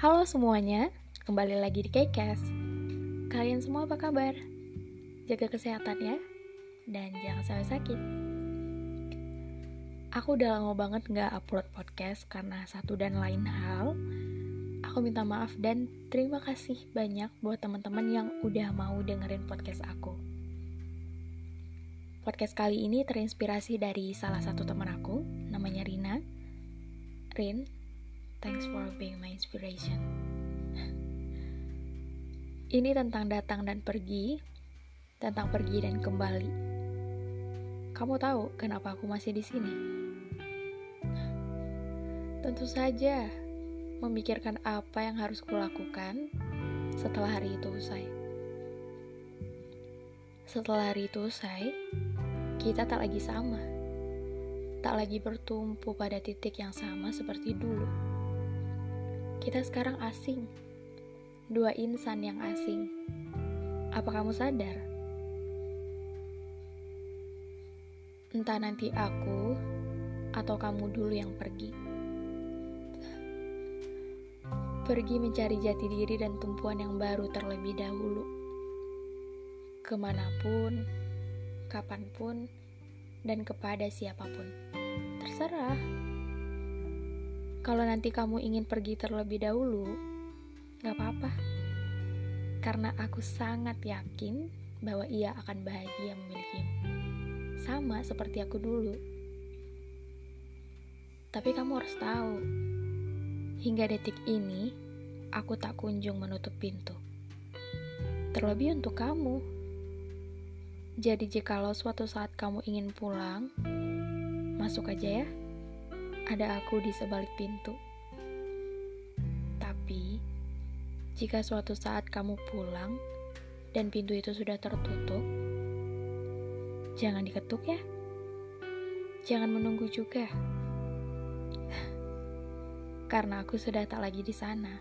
Halo semuanya, kembali lagi di Kcast. Kalian semua apa kabar? Jaga kesehatan ya, dan jangan sampai sakit. Aku udah lama banget gak upload podcast karena satu dan lain hal. Aku minta maaf dan terima kasih banyak buat teman-teman yang udah mau dengerin podcast aku. Podcast kali ini terinspirasi dari salah satu teman aku, namanya Rina. Rin, thanks for being my inspiration. Ini tentang datang dan pergi, tentang pergi dan kembali. Kamu tahu kenapa aku masih di sini? Tentu saja, memikirkan apa yang harus kulakukan setelah hari itu usai. Setelah hari itu usai, kita tak lagi sama. Tak lagi bertumpu pada titik yang sama seperti dulu. Kita sekarang asing. Dua insan yang asing. Apa kamu sadar? Entah nanti aku atau kamu dulu yang pergi. Pergi mencari jati diri dan tumpuan yang baru terlebih dahulu. Ke mana pun, kapan pun, dan kepada siapa pun. Terserah. Kalau nanti kamu ingin pergi terlebih dahulu, gak apa-apa. Karena aku sangat yakin bahwa ia akan bahagia memilikimu. Sama seperti aku dulu. Tapi kamu harus tahu, hingga detik ini, aku tak kunjung menutup pintu. Terlebih untuk kamu. Jadi jikalau suatu saat kamu ingin pulang, masuk aja ya. Ada aku di sebalik pintu. Tapi, jika suatu saat kamu pulang dan pintu itu sudah tertutup, jangan diketuk ya. Jangan menunggu juga. Karena aku sudah tak lagi di sana.